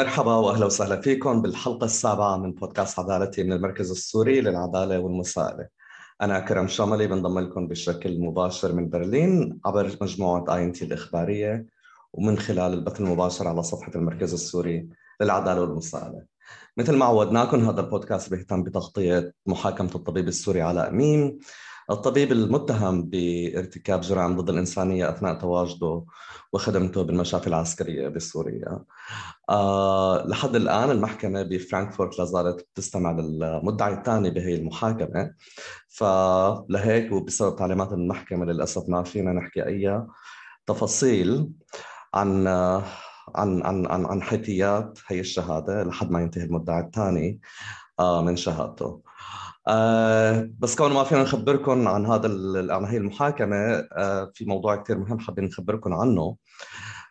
مرحبا واهلا وسهلا فيكم بالحلقة السابعة من بودكاست عدالتي من المركز السوري للعدالة والمساءلة. أنا كرم شاملي بنضم لكم بشكل مباشر من برلين عبر مجموعة آي إن تي الإخبارية ومن خلال البث المباشر على صفحة المركز السوري للعدالة والمساءلة. مثل ما عودناكم هذا البودكاست بيهتم بتغطية محاكمة الطبيب السوري علاء أمين الطبيب المتهم بارتكاب جرائم ضد الإنسانية أثناء تواجده وخدمته بالمشافي العسكرية بسوريا أه لحد الآن المحكمة بفرانكفورت لا زالت تستمع للمدعي الثاني بهي المحاكمة فلهيك وبسبب تعليمات المحكمة للأسف ما فينا نحكي أي تفاصيل عن عن عن عن عن حيثيات هي الشهادة لحد ما ينتهي المدعي الثاني آه، من شهادته. آه بس كون ما فينا نخبركم عن هذا عن هي المحاكمة آه في موضوع كثير مهم حابين نخبركم عنه.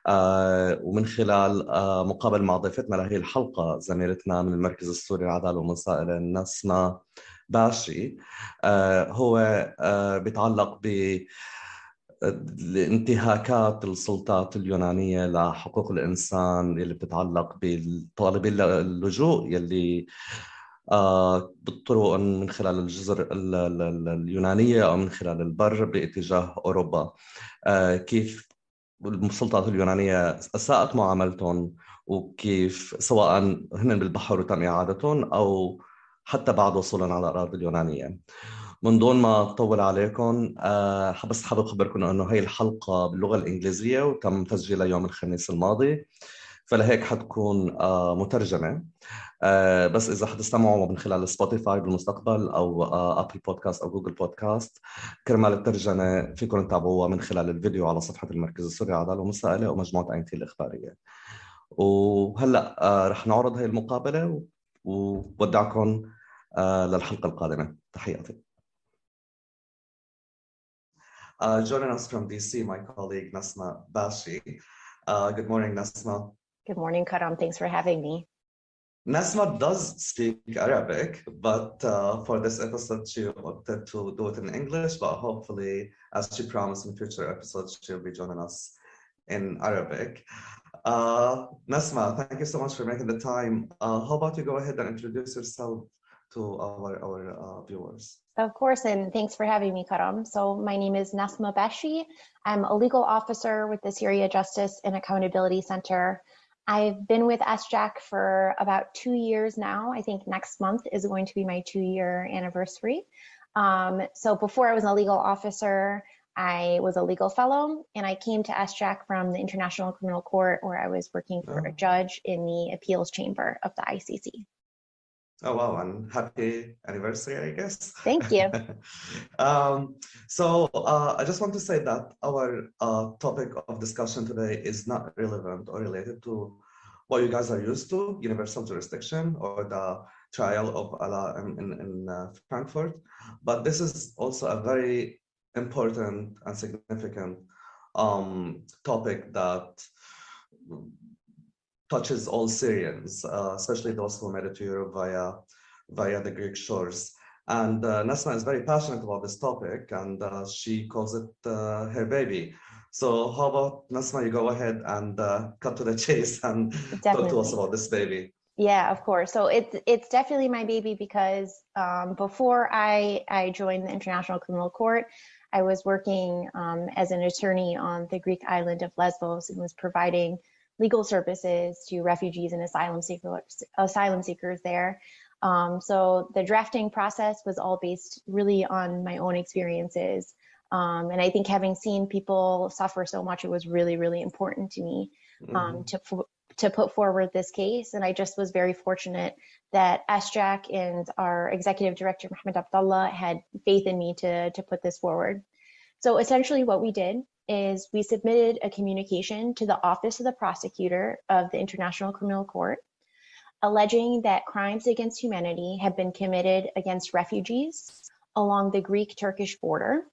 آه ومن خلال مقابل مع ضيفتنا لهي الحلقة زميلتنا من المركز السوري للعدالة والمسائله نسمة باشي هو بيتعلق ب الانتهاكات السلطات اليونانية لحقوق الإنسان اللي بتتعلق بالطالبين اللجوء يلي آه، بالطرق من خلال الجزر اليونانية أو من خلال البر باتجاه أوروبا. آه، كيف السلطات اليونانية أساءت معاملتهم؟ وكيف سواء هن بالبحر وتم إعادتهم أو حتى بعد وصولهم على الأراضي اليونانية. من دون ما أطول عليكم أه بس حابب أخبركم أنه هي الحلقة باللغة الإنجليزية وتم تسجيلها يوم الخميس الماضي. فلهيك حتكون آه، مترجمة آه، بس إذا حتستمعوا من خلال سبوتيفاي بالمستقبل أو ابل بودكاست أو جوجل بودكاست كرمال الترجمة فيكم تتابعوها من خلال الفيديو على صفحة المركز السوري للعداله والمساءله ومجموعة اين تي الإخبارية وهلأ آه، رح نعرض هي المقابلة وودعكم للحلقة القادمة تحياتي Uh, joining us from DC, my colleague Nasma Bashi. Uh, good morning, Nasma. Good morning, Karam. Thanks for having me. Nasma does speak Arabic, but uh, for this episode, she opted to do it in English. But hopefully, as she promised in future episodes, she'll be joining us in Arabic. Uh, Nasma, thank you so much for making the time. Uh, how about you go ahead and introduce yourself to our, our uh, viewers? Of course, and thanks for having me, Karam. So my name is Nasma Bashi. I'm a legal officer with the Syria Justice and Accountability Center. I've been with SJAC for about two years now. I think next month is going to be my two year anniversary. Um, so before I was a legal officer, I was a legal fellow and I came to SJAC from the International Criminal Court where I was working for oh. a judge in the appeals chamber of the ICC. Oh wow, and happy anniversary, I guess. Thank you. um, so uh, I just want to say that our uh, topic of discussion today is not relevant or related to what you guys are used to, universal jurisdiction or the trial of Alaa in, in, in uh, Frankfurt. But this is also a very important and significant um, topic that touches all Syrians, uh, especially those who made it to Europe via, via the Greek shores. And uh, Nasma is very passionate about this topic and uh, she calls it uh, her baby. So how about Nasma, you go ahead and uh, cut to the chase and definitely. talk to us about this baby. Yeah, of course. So it's it's definitely my baby because um, before I I joined the International Criminal Court, I was working um, as an attorney on the Greek island of Lesbos and was providing legal services to refugees and asylum seekers, asylum seekers there. Um, so the drafting process was all based really on my own experiences. Um, and I think having seen people suffer so much, it was really, really important to me um, mm-hmm. to to put forward this case. And I just was very fortunate that SJAC and our executive director Mohammed Abdullah had faith in me to to put this forward. So essentially, what we did is we submitted a communication to the Office of the Prosecutor of the International Criminal Court alleging that crimes against humanity have been committed against refugees along the Greek Turkish border,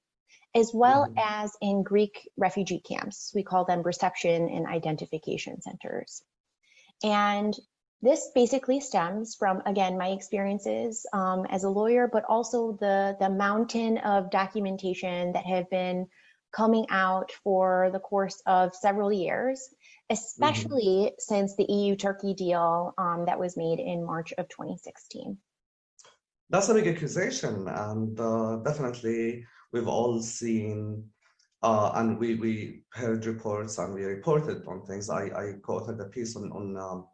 as well mm. as in Greek refugee camps. We call them reception and identification centers. And this basically stems from, again, my experiences um, as a lawyer, but also the, the mountain of documentation that have been coming out for the course of several years, mm-hmm. especially mm -hmm. since the EU Turkey deal um, that was made in March of 2016. That's a big accusation, and uh, definitely we've all seen uh, and we, we heard reports and we reported on things. I, I quoted a piece on, on um,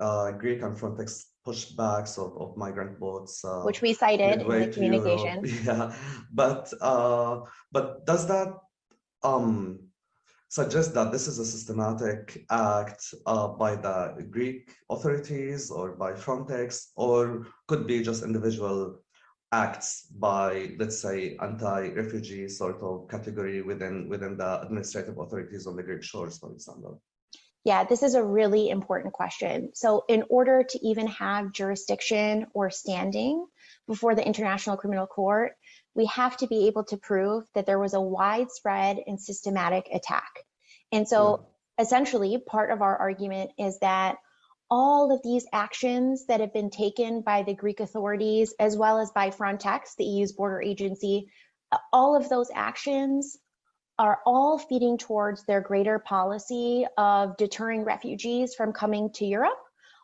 uh, Greek and Frontex pushbacks of, of migrant boats, uh, which we cited in the communication. Europe. Yeah, but uh, but does that um, suggest that this is a systematic act uh, by the Greek authorities or by Frontex, or could be just individual acts by, let's say, anti-refugee sort of category within within the administrative authorities on the Greek shores, for example? Yeah, this is a really important question. So in order to even have jurisdiction or standing before the International Criminal Court, we have to be able to prove that there was a widespread and systematic attack. And so yeah. essentially part of our argument is that all of these actions that have been taken by the Greek authorities, as well as by Frontex, the EU's border agency, all of those actions are all feeding towards their greater policy of deterring refugees from coming to Europe,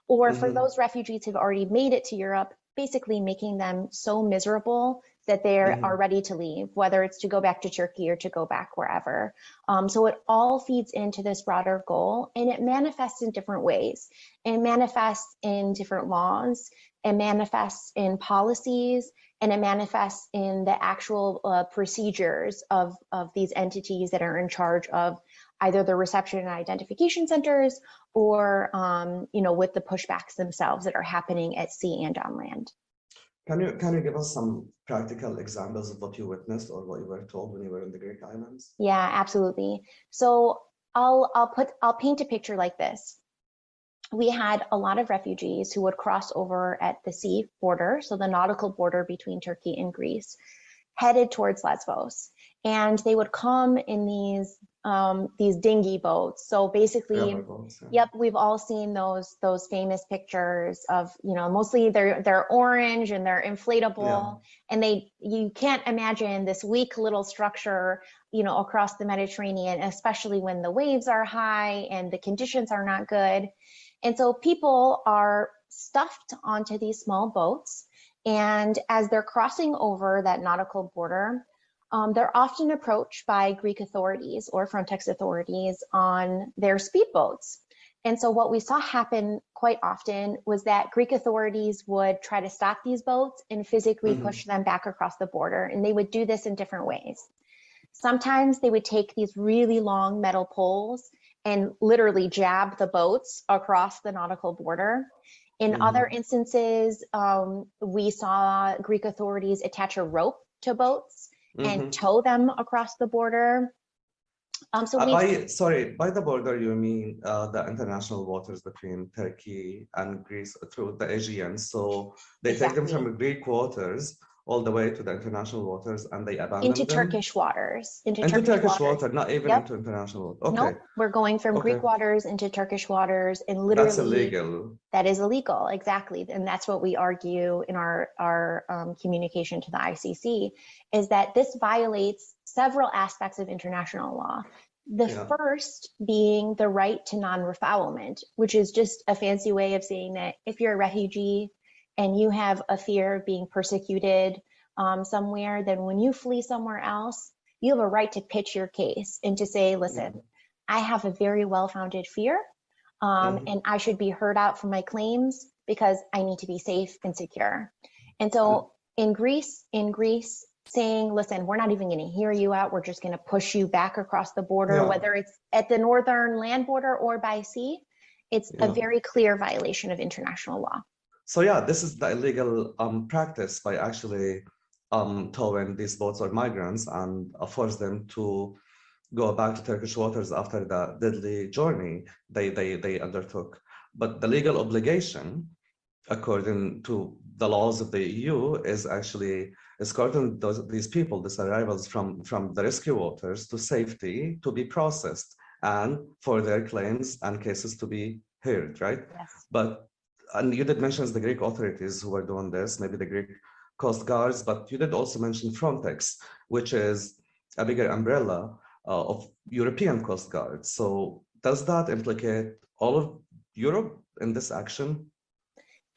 or mm -hmm. for mm-hmm. those refugees who've already made it to Europe, basically making them so miserable that they mm -hmm. are ready to leave, whether it's to go back to Turkey or to go back wherever. Um, so it all feeds into this broader goal and it manifests in different ways. It manifests in different laws, it manifests in policies, and it manifests in the actual uh, procedures of, of these entities that are in charge of either the reception and identification centers or um, you know with the pushbacks themselves that are happening at sea and on land. Can you can you give us some practical examples of what you witnessed or what you were told when you were in the Greek islands? Yeah, absolutely. So I'll I'll put I'll paint a picture like this we had a lot of refugees who would cross over at the sea border, so the nautical border between Turkey and Greece, headed towards Lesbos. And they would come in these um, these dinghy boats. So basically, boats, yeah. yep, we've all seen those those famous pictures of you know mostly they're they're orange and they're inflatable, yeah. and they you can't imagine this weak little structure you know across the Mediterranean, especially when the waves are high and the conditions are not good. And so people are stuffed onto these small boats. And as they're crossing over that nautical border, um, they're often approached by Greek authorities or Frontex authorities on their speedboats. And so what we saw happen quite often was that Greek authorities would try to stop these boats and physically mm -hmm. push them back across the border. And they would do this in different ways. Sometimes they would take these really long metal poles and literally jab the boats across the nautical border. In mm. other instances, um, we saw Greek authorities attach a rope to boats mm -hmm. and mm-hmm. tow them across the border. Um, so uh, by, sorry, by the border, you mean uh, the international waters between Turkey and Greece through the Aegean. So they exactly. take them from Greek waters all the way to the international waters and they abandon into them? Turkish waters. Into, into Turkish, Turkish water, not even yep. into international. Okay. No, we're going from okay. Greek waters into Turkish waters, and literally that's illegal. That is illegal, exactly, and that's what we argue in our our um, communication to the ICC, is that this violates several aspects of international law. The yeah. first being the right to non-refoulement, which is just a fancy way of saying that if you're a refugee and you have a fear of being persecuted um, somewhere, then when you flee somewhere else, you have a right to pitch your case and to say, listen, mm-hmm. I have a very well founded fear um, mm-hmm. and I should be heard out for my claims because I need to be safe and secure. And so mm-hmm. in Greece, in Greece, saying, listen, we're not even going to hear you out. We're just going to push you back across the border, yeah. whether it's at the northern land border or by sea. It's yeah. a very clear violation of international law. So yeah, this is the illegal um, practice by actually um, towing these boats or migrants and force them to go back to Turkish waters after the deadly journey they, they, they undertook. But the legal obligation, according to the laws of the EU, is actually escorting those, these people, these arrivals from, from the rescue waters to safety to be processed and for their claims and cases to be heard, right? Yes. But and you did mention the Greek authorities who are doing this, maybe the Greek coast guards, but you did also mention Frontex, which is a bigger umbrella uh, of European Coast guards. So does that implicate all of Europe in this action?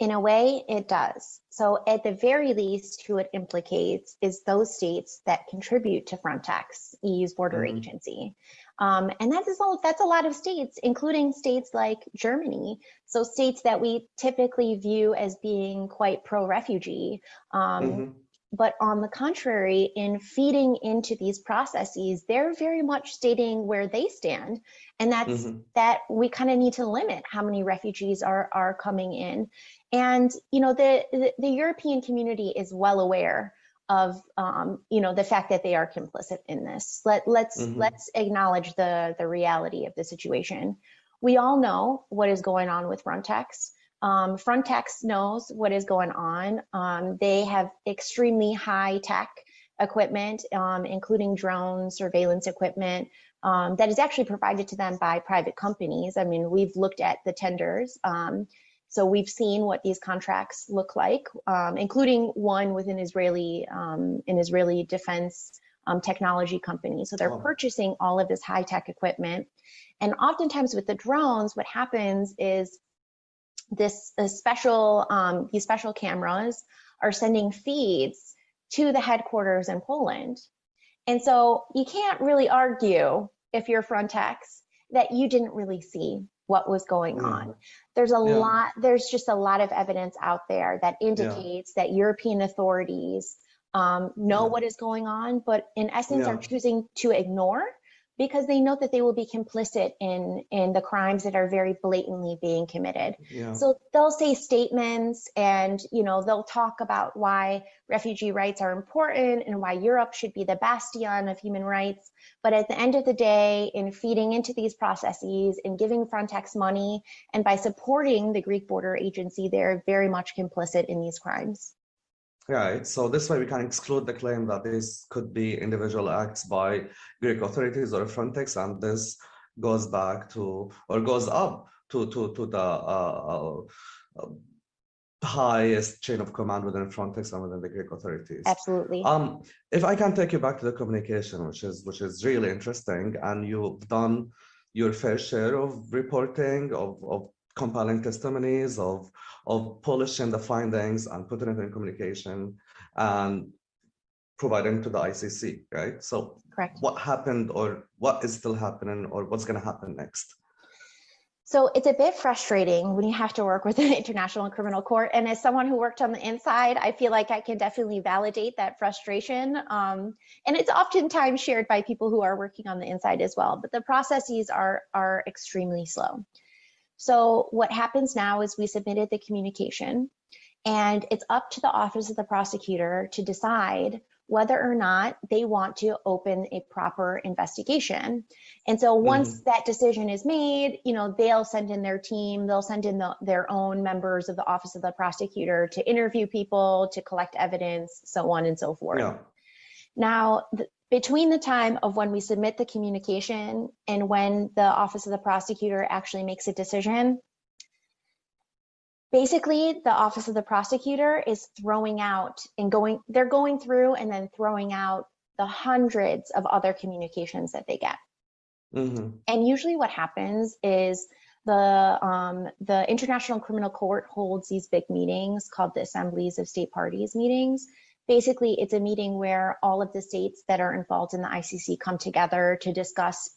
In a way, it does. So at the very least, who it implicates is those states that contribute to Frontex, EU's border mm agency. Um, and that is all, that's a lot of states, including states like Germany. So states that we typically view as being quite pro-refugee. Um, mm -hmm. But on the contrary, in feeding into these processes, they're very much stating where they stand. And that's mm -hmm. that we kind of need to limit how many refugees are, are coming in. And, you know, the, the, the European community is well aware of um, you know the fact that they are complicit in this. Let let's mm -hmm. let's acknowledge the the reality of the situation. We all know what is going on with Frontex. Um, Frontex knows what is going on. Um, they have extremely high tech equipment, um, including drones, surveillance equipment, um, that is actually provided to them by private companies. I mean, we've looked at the tenders. Um, so we've seen what these contracts look like, um, including one with an Israeli, um, an Israeli defense um, technology company. So they're oh. purchasing all of this high tech equipment. And oftentimes with the drones, what happens is this special, um, these special cameras are sending feeds to the headquarters in Poland. And so you can't really argue if you're Frontex that you didn't really see what was going mm. on. There's a yeah. lot, there's just a lot of evidence out there that indicates yeah. that European authorities um, know yeah. what is going on, but in essence are choosing to ignore because they know that they will be complicit in in the crimes that are very blatantly being committed. Yeah. So they'll say statements and you know they'll talk about why refugee rights are important and why Europe should be the bastion of human rights. But at the end of the day, in feeding into these processes and giving Frontex money and by supporting the Greek border agency, they're very much complicit in these crimes. Right. So this way we can exclude the claim that this could be individual acts by Greek authorities or Frontex, and this goes back to or goes up to to to the uh, uh, highest chain of command within Frontex and within the Greek authorities. Absolutely. Um, if I can take you back to the communication, which is which is really interesting, and you've done your fair share of reporting of of compelling testimonies of of polishing the findings and putting it in communication and providing to the ICC, right? So Correct. what happened or what is still happening or what's going to happen next? So it's a bit frustrating when you have to work with an international criminal court. And as someone who worked on the inside, I feel like I can definitely validate that frustration. Um, and it's oftentimes shared by people who are working on the inside as well. But the processes are are extremely slow. So what happens now is we submitted the communication and it's up to the office of the prosecutor to decide whether or not they want to open a proper investigation. And so once mm. that decision is made, you know, they'll send in their team, they'll send in the, their own members of the office of the prosecutor to interview people, to collect evidence, so on and so forth. Yeah. Now, between the time of when we submit the communication and when the office of the prosecutor actually makes a decision, basically the office of the prosecutor is throwing out and going, they're going through and then throwing out the hundreds of other communications that they get. Mm-hmm. And usually what happens is the um, the International Criminal Court holds these big meetings called the Assemblies of State Parties meetings, basically it's a meeting where all of the states that are involved in the ICC come together to discuss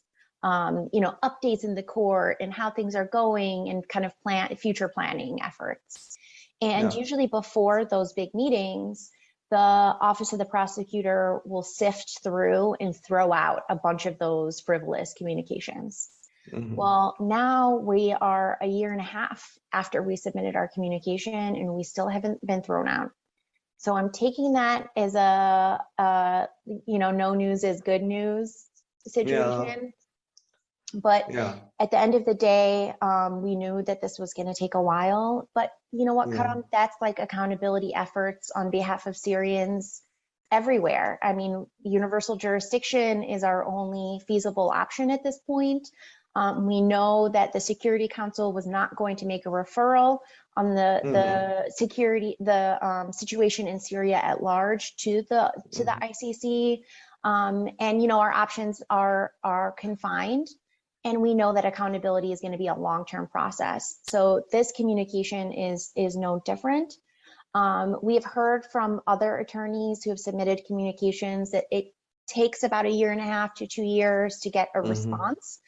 um, you know updates in the court and how things are going and kind of plan future planning efforts and yeah. usually before those big meetings the office of the prosecutor will sift through and throw out a bunch of those frivolous communications Mm-hmm. Well, now we are a year and a half after we submitted our communication and we still haven't been thrown out. So I'm taking that as a, a you know, no news is good news situation. Yeah. But yeah. at the end of the day, um, we knew that this was going to take a while. But you know what, yeah. That's like accountability efforts on behalf of Syrians everywhere. I mean, universal jurisdiction is our only feasible option at this point. Um, we know that the Security Council was not going to make a referral on the mm-hmm. the security the um, situation in Syria at large to the to the ICC. Um, and you know our options are are confined and we know that accountability is going to be a long-term process. So this communication is is no different. Um, we have heard from other attorneys who have submitted communications that it takes about a year and a half to two years to get a mm-hmm. response.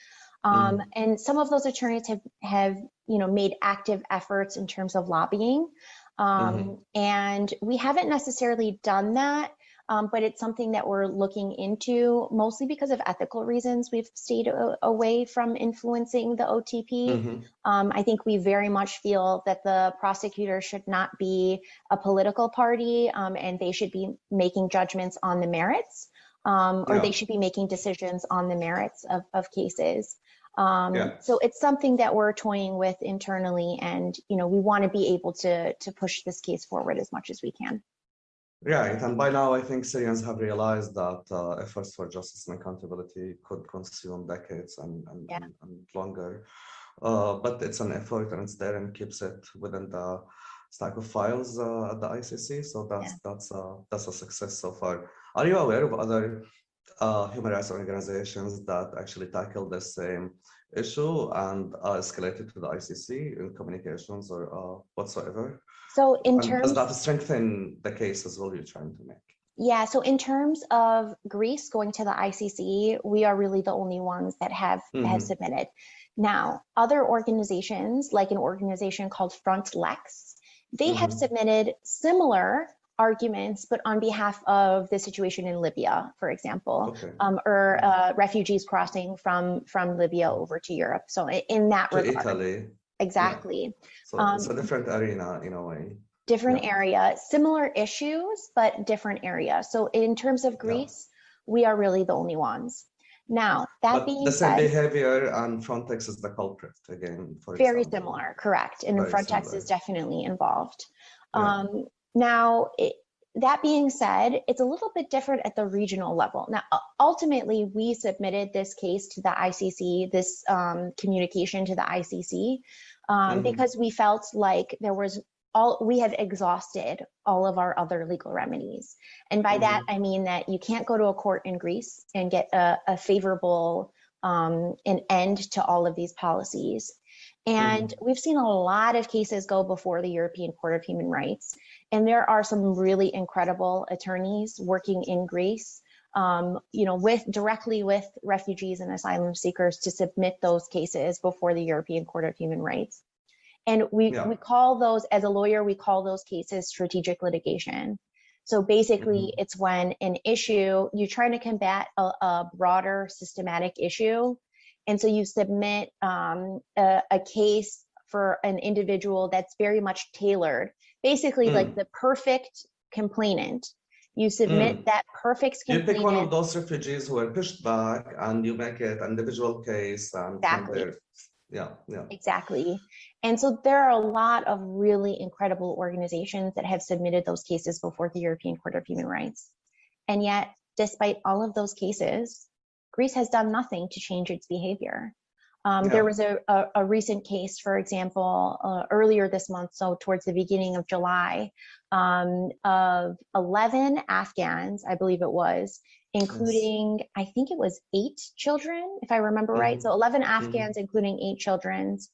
Um, mm. And some of those attorneys have have you know made active efforts in terms of lobbying, um, mm-hmm. and we haven't necessarily done that. Um, but it's something that we're looking into mostly because of ethical reasons. We've stayed a- away from influencing the OTP. Mm-hmm. Um, I think we very much feel that the prosecutor should not be a political party um, and they should be making judgments on the merits. Um, or yeah. they should be making decisions on the merits of, of cases. Um, yeah. So it's something that we're toying with internally, and you know we want to be able to to push this case forward as much as we can. Right, and by now I think Syrians have realized that uh, efforts for justice and accountability could consume decades and, and, yeah. and, and longer. Uh, but it's an effort and it's there and keeps it within the stack of files uh, at the ICC. So that's yeah. that's that's a success so far. Are you aware of other uh, human rights organizations that actually tackle the same issue and uh, escalated to the ICC in communications or uh, whatsoever? So in and terms, does that strengthen the case as well you're trying to make? Yeah, so in terms of Greece going to the ICC, we are really the only ones that have mm-hmm. have submitted. Now, other organizations, like an organization called Front Lex, they mm-hmm. have submitted similar arguments, but on behalf of the situation in Libya, for example, okay. um, or uh, refugees crossing from from Libya over to Europe. So in that to regard, Italy. exactly. Yeah. So um, it's a different arena in a way. Different yeah. area, similar issues, but different area. So in terms of Greece, yeah. we are really the only ones. Now, that but being the same said, behavior and Frontex is the culprit again. very example. similar, correct. And very Frontex similar. is definitely involved. Um, now, it, that being said, it's a little bit different at the regional level. Now, ultimately, we submitted this case to the ICC, this um, communication to the ICC, um, mm-hmm. because we felt like there was all we had exhausted all of our other legal remedies. And by mm-hmm. that, I mean that you can't go to a court in Greece and get a, a favorable um, an end to all of these policies. And mm-hmm. we've seen a lot of cases go before the European Court of Human Rights. And there are some really incredible attorneys working in Greece, um, you know, with directly with refugees and asylum seekers to submit those cases before the European Court of Human Rights. And we, yeah. we call those, as a lawyer, we call those cases strategic litigation. So basically, mm-hmm. it's when an issue, you're trying to combat a, a broader systematic issue. And so you submit um, a, a, case for an individual that's very much tailored, basically mm. like the perfect complainant. You submit mm. that perfect complainant. You pick one of those refugees who are pushed back and you make it an individual case. And exactly. Yeah, yeah. Exactly. And so there are a lot of really incredible organizations that have submitted those cases before the European Court of Human Rights. And yet, despite all of those cases, Greece has done nothing to change its behavior. Um, yeah. There was a, a, a, recent case, for example, uh, earlier this month, so towards the beginning of July, um, of 11 Afghans, I believe it was, including, yes. I think it was eight children, if I remember mm-hmm. right. So 11 mm-hmm. Afghans, mm-hmm. including eight children's,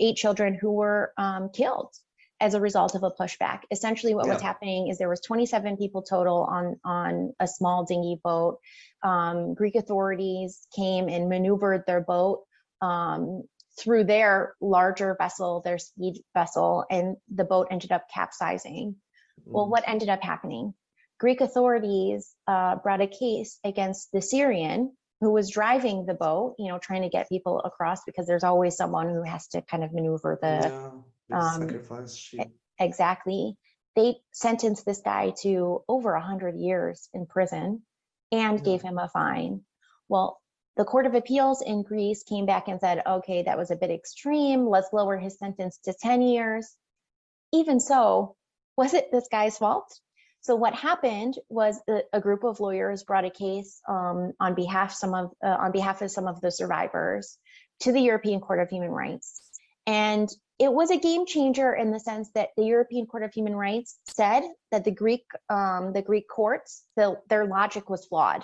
eight children who were um, killed as a result of a pushback. Essentially, what yeah. was happening is there was 27 people total on on a small dinghy boat. Um, Greek authorities came and maneuvered their boat um, through their larger vessel, their speed vessel, and the boat ended up capsizing. Mm-hmm. Well, what ended up happening? Greek authorities uh, brought a case against the Syrian who was driving the boat, you know, trying to get people across because there's always someone who has to kind of maneuver the yeah, um, sacrifice Exactly. They sentenced this guy to over a hundred years in prison and yeah. gave him a fine. Well, the Court of Appeals in Greece came back and said, okay, that was a bit extreme. Let's lower his sentence to 10 years. Even so, was it this guy's fault? So what happened was a, group of lawyers brought a case um, on behalf some of uh, on behalf of some of the survivors to the European Court of Human Rights, and it was a game changer in the sense that the European Court of Human Rights said that the Greek um, the Greek courts the, their logic was flawed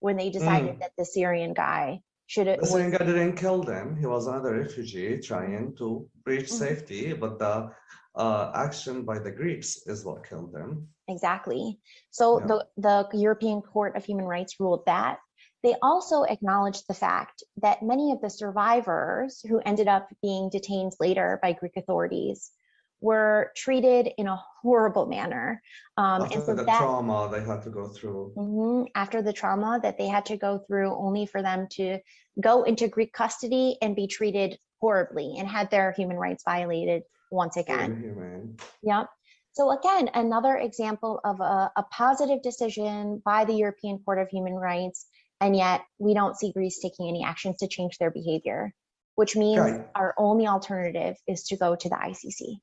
when they decided Mm. that the Syrian guy should have. The Syrian guy didn't kill them. He was another refugee trying to reach Mhm. safety, but the uh, action by the Greeks is what killed them. Exactly. So Yeah. the, the European Court of Human Rights ruled that. They also acknowledged the fact that many of the survivors who ended up being detained later by Greek authorities were treated in a horrible manner. Um, After and so the that trauma they had to go through. Mhm, after the trauma that they had to go through only for them to go into Greek custody and be treated horribly and had their human rights violated once again. Inhumane. Yep. So again, another example of a, a positive decision by the European Court of Human Rights, and yet we don't see Greece taking any actions to change their behavior, which means Right. our only alternative is to go to the ICC.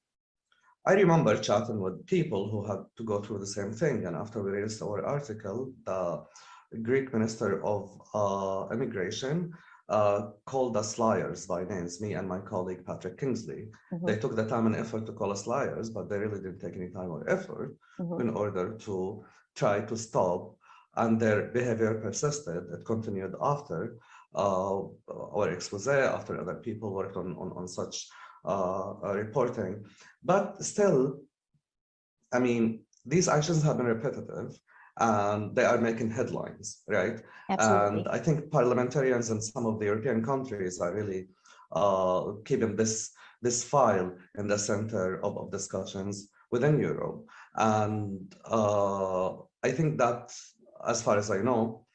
I remember chatting with people who had to go through the same thing, and after we released our article, the Greek Minister of uh, Immigration uh, called us liars by names, me and my colleague Patrick Kingsley. Mhm, They took the time and effort to call us liars, but they really didn't take any time or effort mhm. in order to try to stop. And their behavior persisted. It continued after uh, our expose, after other people worked on, on, on such reporting. But still, I mean, these actions have been repetitive and they are making headlines, right? Absolutely. And I think parliamentarians in some of the European countries are really uh, keeping this this file in the center of, of discussions within Europe. And uh, I think that, as far as I know,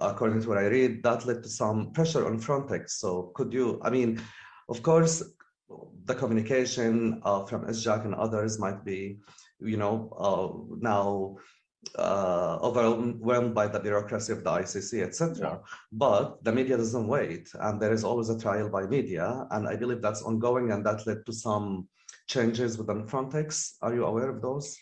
according to what I read, that led to some pressure on Frontex. So could you, I mean, of course, the communication uh, from SJAC and others might be, you know, uh, now uh, overwhelmed by the bureaucracy of the ICC, etc. Yeah. But the media doesn't wait, and there is always a trial by media, and I believe that's ongoing, and that led to some changes within Frontex. Are you aware of those?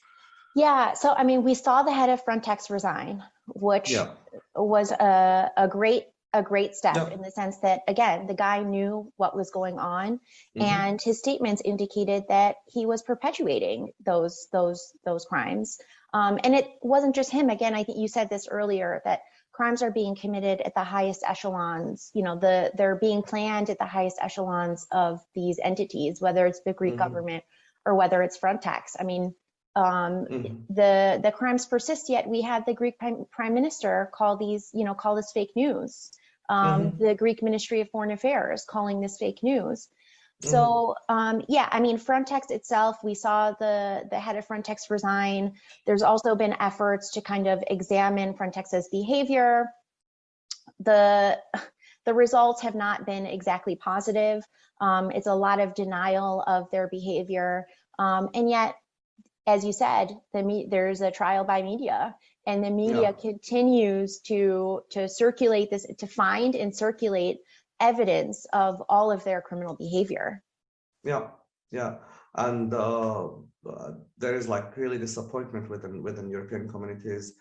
Yeah, so I mean, we saw the head of Frontex resign, which Yeah. was a, a great a great step Yeah. in the sense that again, the guy knew what was going on, Mhm. and his statements indicated that he was perpetuating those those those crimes. Um, and it wasn't just him. Again, I think you said this earlier that crimes are being committed at the highest echelons. You know, the they're being planned at the highest echelons of these entities, whether it's the Greek Mhm. government or whether it's Frontex. I mean, um, Mhm. the the crimes persist. Yet we had the Greek prime, prime minister call these, you know, call this fake news. Um, Mhm. The Greek Ministry of Foreign Affairs calling this fake news. Mm-hmm. So um, yeah, I mean, Frontex itself, we saw the the head of Frontex resign. There's also been efforts to kind of examine Frontex's behavior. The the results have not been exactly positive. Um, it's a lot of denial of their behavior, um, and yet, as you said, the there's a trial by media, and the media Yeah. continues to to circulate this, to find and circulate evidence of all of their criminal behavior. Yeah, yeah, and uh, uh, there is like really disappointment within within European communities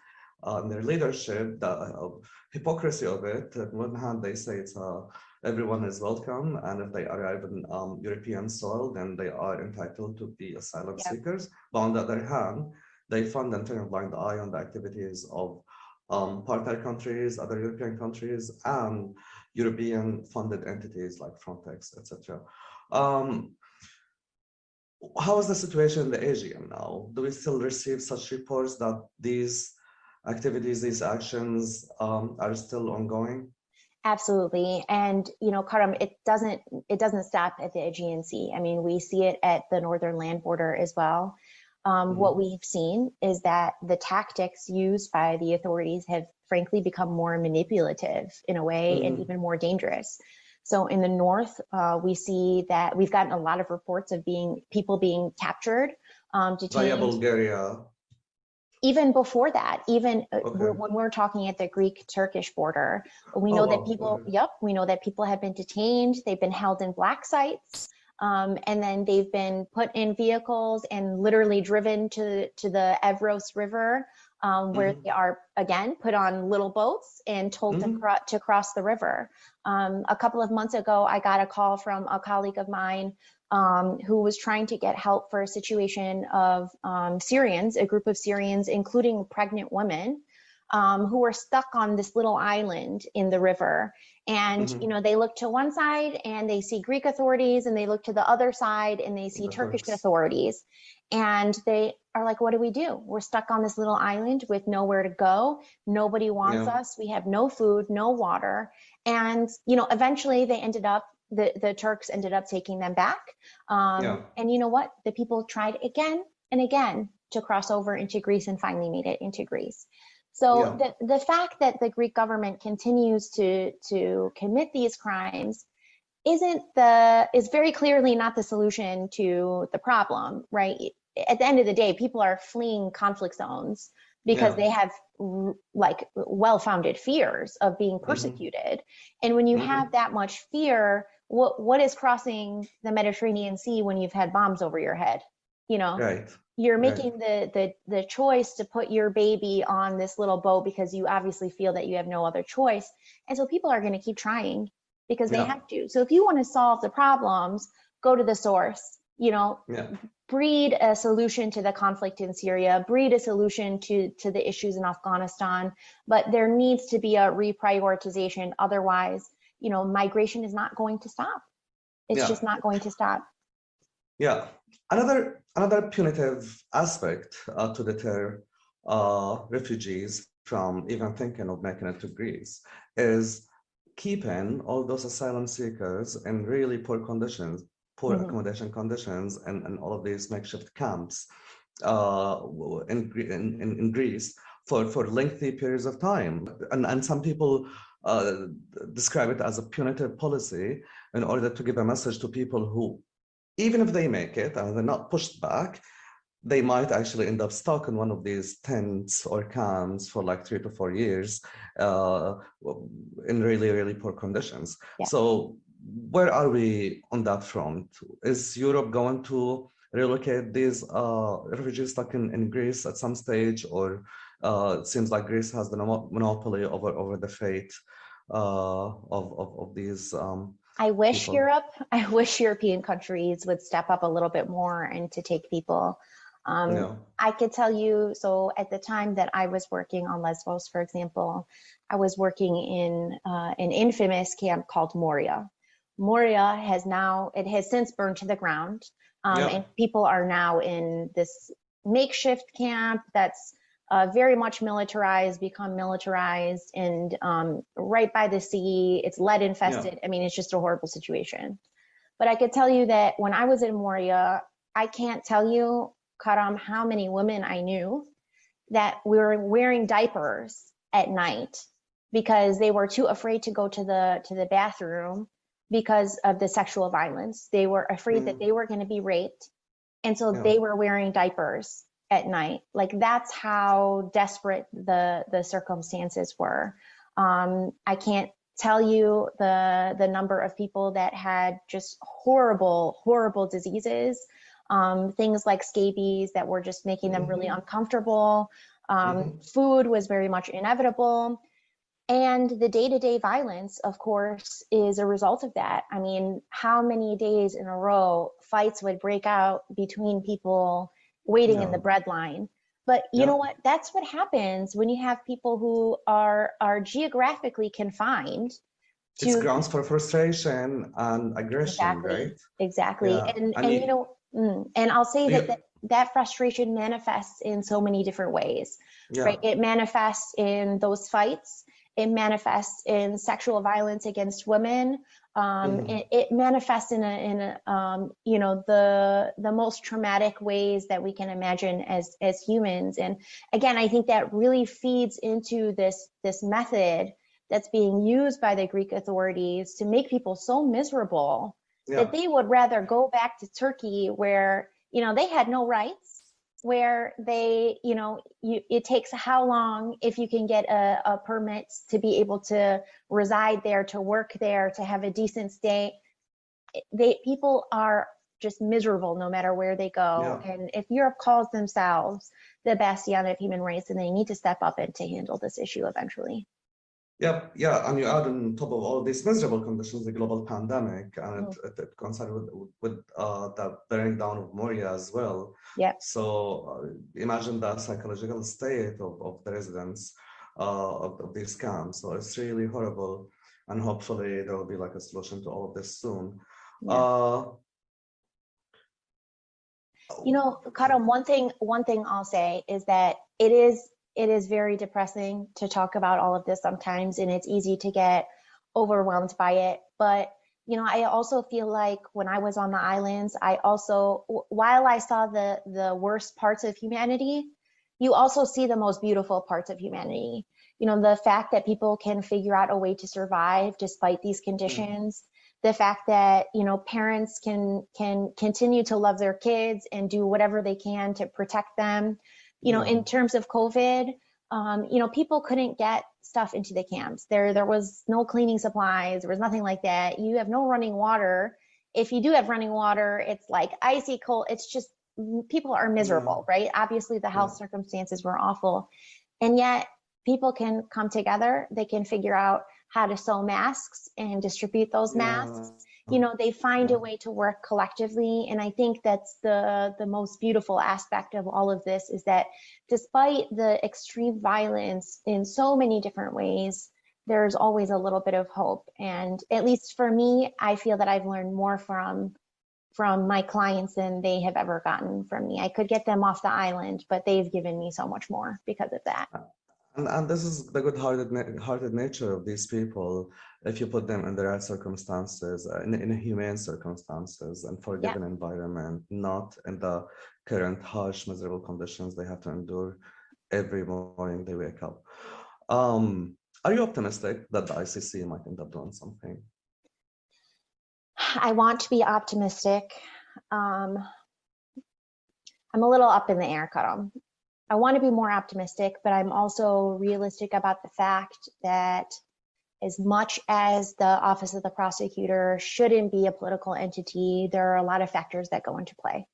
uh, and their leadership, the uh, hypocrisy of it. On one hand, they say it's uh, everyone is welcome, and if they arrive in um, European soil, then they are entitled to be asylum Yeah. seekers. But on the other hand, they fund and turn a blind eye on the activities of um, partner countries, other European countries, and European funded entities like Frontex, etc. Um, how is the situation in the Aegean now? Do we still receive such reports that these activities, these actions um, are still ongoing? Absolutely. And you know, Karam, it doesn't it doesn't stop at the Aegean Sea. I mean, we see it at the northern land border as well. Um, What we've seen is that the tactics used by the authorities have frankly become more manipulative in a way and Mhm. even more dangerous. So in the north, uh, we see that we've gotten a lot of reports of being people being captured, um, Via detained Bulgaria. even before that, even uh, Okay. when we're talking at the Greek-Turkish border, we know Oh, that people, okay. yep, we know that people have been detained, they've been held in black sites, um, and then they've been put in vehicles and literally driven to to the Evros River, um, where Mhm. they are again put on little boats and told Mhm. to, cro- to cross the river. Um, a couple of months ago, I got a call from a colleague of mine um, who was trying to get help for a situation of um, Syrians, a group of Syrians, including pregnant women, um, who are stuck on this little island in the river. And, mm-hmm. you know, they look to one side and they see Greek authorities and they look to the other side and they see Turkish authorities. And they are like, what do we do? We're stuck on this little island with nowhere to go. Nobody wants yeah. us. We have no food, no water. And, you know, eventually they ended up the, the Turks ended up taking them back. Um, yeah. And you know what? The people tried again and again to cross over into Greece and finally made it into Greece. So yeah. the, the fact that the Greek government continues to, to commit these crimes isn't the is very clearly not the solution to the problem, right? At the end of the day, people are fleeing conflict zones because yeah. they have like well-founded fears of being mm-hmm. persecuted. Mm-hmm. And when you mm-hmm. have that much fear, what what is crossing the Mediterranean Sea when you've had bombs over your head? You know, right you're making right. the the the choice to put your baby on this little boat because you obviously feel that you have no other choice. And so people are going to keep trying because they yeah. have to. So if you want to solve the problems go to the source you know? Yeah. breed a solution to the conflict in syria. Breed a solution to to the issues in afghanistan. But there needs to be a reprioritization. Otherwise you know migration is not going to stop. It's yeah. just not going to stop. Yeah Another, another punitive aspect uh, to deter uh, refugees from even thinking of making it to Greece is keeping all those asylum seekers in really poor conditions, poor mm-hmm. accommodation conditions, and, and all of these makeshift camps uh, in, in, in Greece for, for lengthy periods of time. And, and some people uh, describe it as a punitive policy in order to give a message to people who even if they make it and they're not pushed back, they might actually end up stuck in one of these tents or camps for like three to four years uh, in really, really poor conditions. Yeah. So where are we on that front? Is Europe going to relocate these uh, refugees stuck in, in Greece at some stage, or uh, it seems like Greece has the monopoly over over the fate uh, of, of, of these um, I wish people. Europe, I wish European countries would step up a little bit more and to take people. Um, yeah. I could tell you, so at the time that I was working on Lesbos, for example, I was working in uh, an infamous camp called Moria. Moria has now, it has since burned to the ground. Um, yeah. And people are now in this makeshift camp that's uh, very much militarized, become militarized, and um, right by the sea. It's lead infested. Yeah. I mean, it's just a horrible situation. But I could tell you that when I was in Moria, I can't tell you, Karam, how many women I knew that were wearing diapers at night because they were too afraid to go to the to the bathroom because of the sexual violence. They were afraid mm. that they were going to be raped, and so yeah. they were wearing diapers at night. Like that's how desperate the the circumstances were. Um, I can't tell you the the number of people that had just horrible horrible diseases um, things like scabies that were just making them really mm-hmm. uncomfortable um, mm-hmm. food was very much inevitable and the day-to-day violence of course is a result of that i mean how many days in a row fights would break out between people waiting no. in the bread line. But you know what? That's what happens when you have people who are are geographically confined. To, it's grounds for frustration and aggression, exactly, right? Exactly. Yeah. And, and, and you know, mm, and I'll say yeah. that, that that frustration manifests in so many different ways, yeah. right? It manifests in those fights. It manifests in sexual violence against women. Um, mm. it, it, manifests in a, in a, um, you know the the most traumatic ways that we can imagine as as humans and again i think that really feeds into this this method that's being used by the greek authorities to make people so miserable yeah. that they would rather go back to turkey where you know they had no rights where they, you know, you, it takes how long if you can get a, a permit to be able to reside there, to work there, to have a decent stay. They people are just miserable no matter where they go. Yeah. And if Europe calls themselves the bastion of human rights, then they need to step up and to handle this issue eventually. Yep, yeah, and you add on top of all these miserable conditions the global pandemic, and mm. it, it, it coincided with, with uh, the burning down of Moria as well. Yeah. So uh, imagine the psychological state of, of the residents uh, of, of these camps. So it's really horrible, and hopefully there will be like a solution to all of this soon. Yeah. Uh, you know, Karam, one thing one thing I'll say is that it is it is very depressing to talk about all of this sometimes, and it's easy to get overwhelmed by it. But you know, I also feel like when I was on the islands, I also while I saw the the worst parts of humanity, you also see the most beautiful parts of humanity. You know, the fact that people can figure out a way to survive despite these mm. conditions. Mm the fact that you know parents can can continue to love their kids and do whatever they can to protect them you know in terms of covid um, you know people couldn't get stuff into the camps. There there was no cleaning supplies there was nothing like that. You have no running water. If you do have running water it's like icy cold it's just people are miserable right? Obviously the health yeah. circumstances were awful. And yet people can come together. They can figure out how to sew masks and distribute those masks. Yeah. You know, they find a way to work collectively. And I think that's the, the most beautiful aspect of all of this is that despite the extreme violence in so many different ways, there's always a little bit of hope. And at least for me, I feel that I've learned more from from my clients than they have ever gotten from me. I could get them off the island, but they've given me so much more because of that. And, and this is the good-hearted hearted nature of these people. If you put them in the right circumstances, uh, in, in humane circumstances, and for a given yeah. environment, not in the current harsh, miserable conditions they have to endure every morning they wake up. Um, are you optimistic that the ICC might end up doing something? I want to be optimistic. Um, I'm a little up in the air, Karam. I want to be more optimistic, but I'm also realistic about the fact that as much as the office of the prosecutor shouldn't be a political entity, there are a lot of factors that go into play.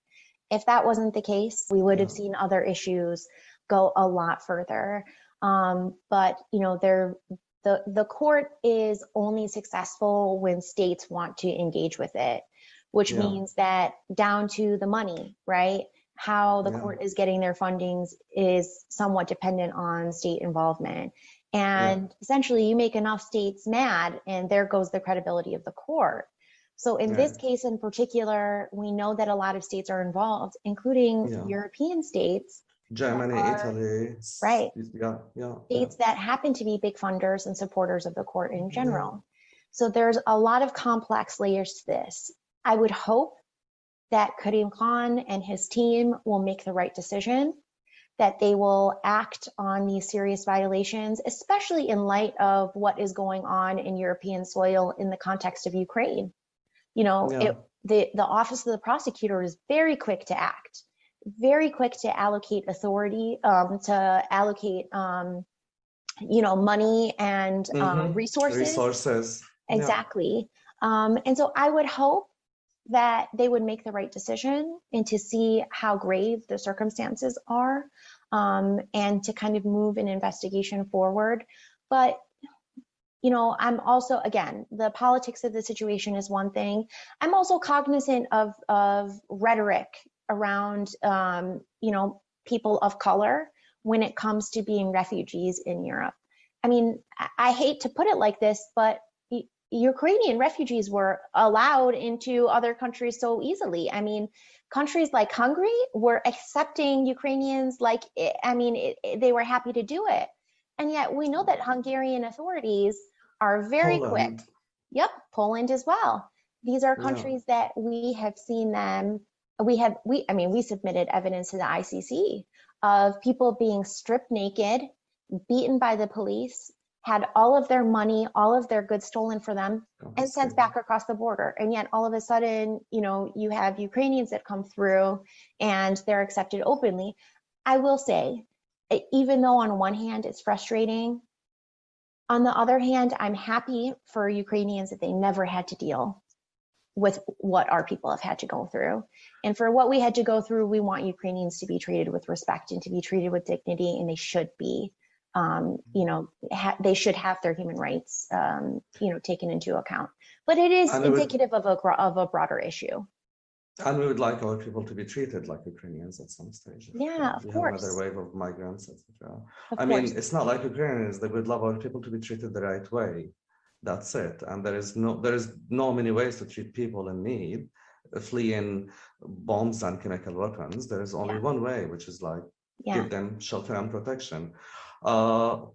If that wasn't the case, we would have seen other issues go a lot further. Um, but you know, there the the court is only successful when states want to engage with it, which yeah. means that down to the money, right? How the yeah. court is getting their fundings is somewhat dependent on state involvement. And yeah. essentially, you make enough states mad, and there goes the credibility of the court. So, in yeah. this case in particular, we know that a lot of states are involved, including European states. Germany, are, Italy. Right. Yeah, yeah. States that happen to be big funders and supporters of the court in mm-hmm. general. So, there's a lot of complex layers to this. I would hope that Karim Khan and his team will make the right decision, that they will act on these serious violations, especially in light of what is going on in European soil in the context of Ukraine. You know, yeah. it, the, the Office of the Prosecutor is very quick to act, very quick to allocate authority, um, to allocate, um, you know, money and um, mm-hmm. resources. Resources. Exactly. Yeah. Um, and so I would hope that they would make the right decision and to see how grave the circumstances are um, and to kind of move an investigation forward. But you know, I'm also again the politics of the situation is one thing. I'm also cognizant of of rhetoric around um, you know people of color when it comes to being refugees in Europe. I mean, I hate to put it like this, but Ukrainian refugees were allowed into other countries so easily. I mean, countries like Hungary were accepting Ukrainians like, I mean, it, it, they were happy to do it. And yet we know that Hungarian authorities are very Poland. quick. Yep, Poland as well. These are countries yeah. that we have seen them, we have, we, I mean, we submitted evidence to the ICC of people being stripped naked, beaten by the police, had all of their money, all of their goods stolen for them oh, and sent back across the border. And yet all of a sudden, you know, you have Ukrainians that come through and they're accepted openly. I will say, even though on one hand it's frustrating, on the other hand, I'm happy for Ukrainians that they never had to deal with what our people have had to go through. And for what we had to go through, we want Ukrainians to be treated with respect and to be treated with dignity, and they should be um, you know, ha- they should have their human rights, um, you know, taken into account. But it is indicative of a of a broader issue. And we would like our people to be treated like Ukrainians at some stage. Yeah, of we course. another wave of migrants, etc. I mean, course. it's not like Ukrainians. They would love our people to be treated the right way. That's it. And there is no there is no many ways to treat people in need, fleeing bombs and chemical weapons. There is only Yeah. one way, which is like yeah. give them shelter and protection. Uh,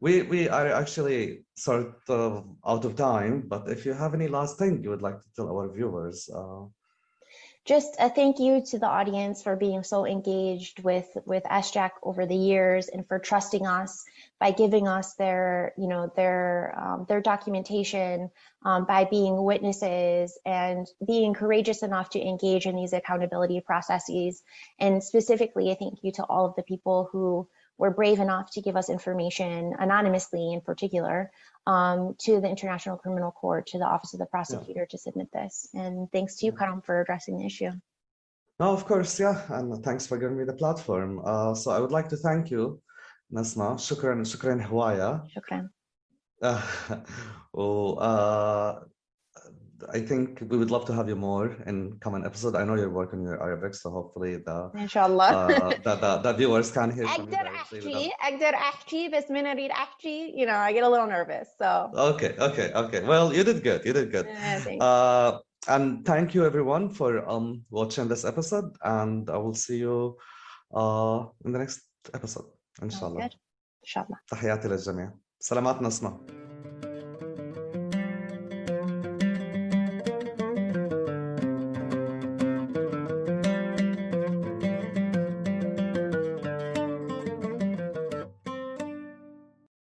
we we are actually sort of out of time, but if you have any last thing you would like to tell our viewers, uh, just a thank you to the audience for being so engaged with with SJAC over the years and for trusting us by giving us their you know their um, their documentation um, by being witnesses and being courageous enough to engage in these accountability processes. And specifically a thank you to all of the people who were brave enough to give us information anonymously in particular um, to the International Criminal Court, to the Office of the Prosecutor to submit this. And thanks to you, Yeah. Karam, for addressing the issue. no, of course, yeah, and thanks for giving me the platform. Uh, so I would like to thank you, Nasma. Shukran, shukran hawaya. Shukran. Uh, oh, uh, I think we would love to have you more in common episode. I know you're working on your Arabic, so hopefully the Inshallah. uh, the, the, the viewers can hear from you أقدر directly أحكي without- أقدر أحكي بس من أريد أحكي you know I get a little nervous so Okay, okay, okay. Well, you did good. You did good. uh, thanks. Uh, and thank you everyone for um watching this episode, and I will see you uh in the next episode, Sounds inshallah. good. Inshallah. تحياتي للجميع. سلامات نسمة.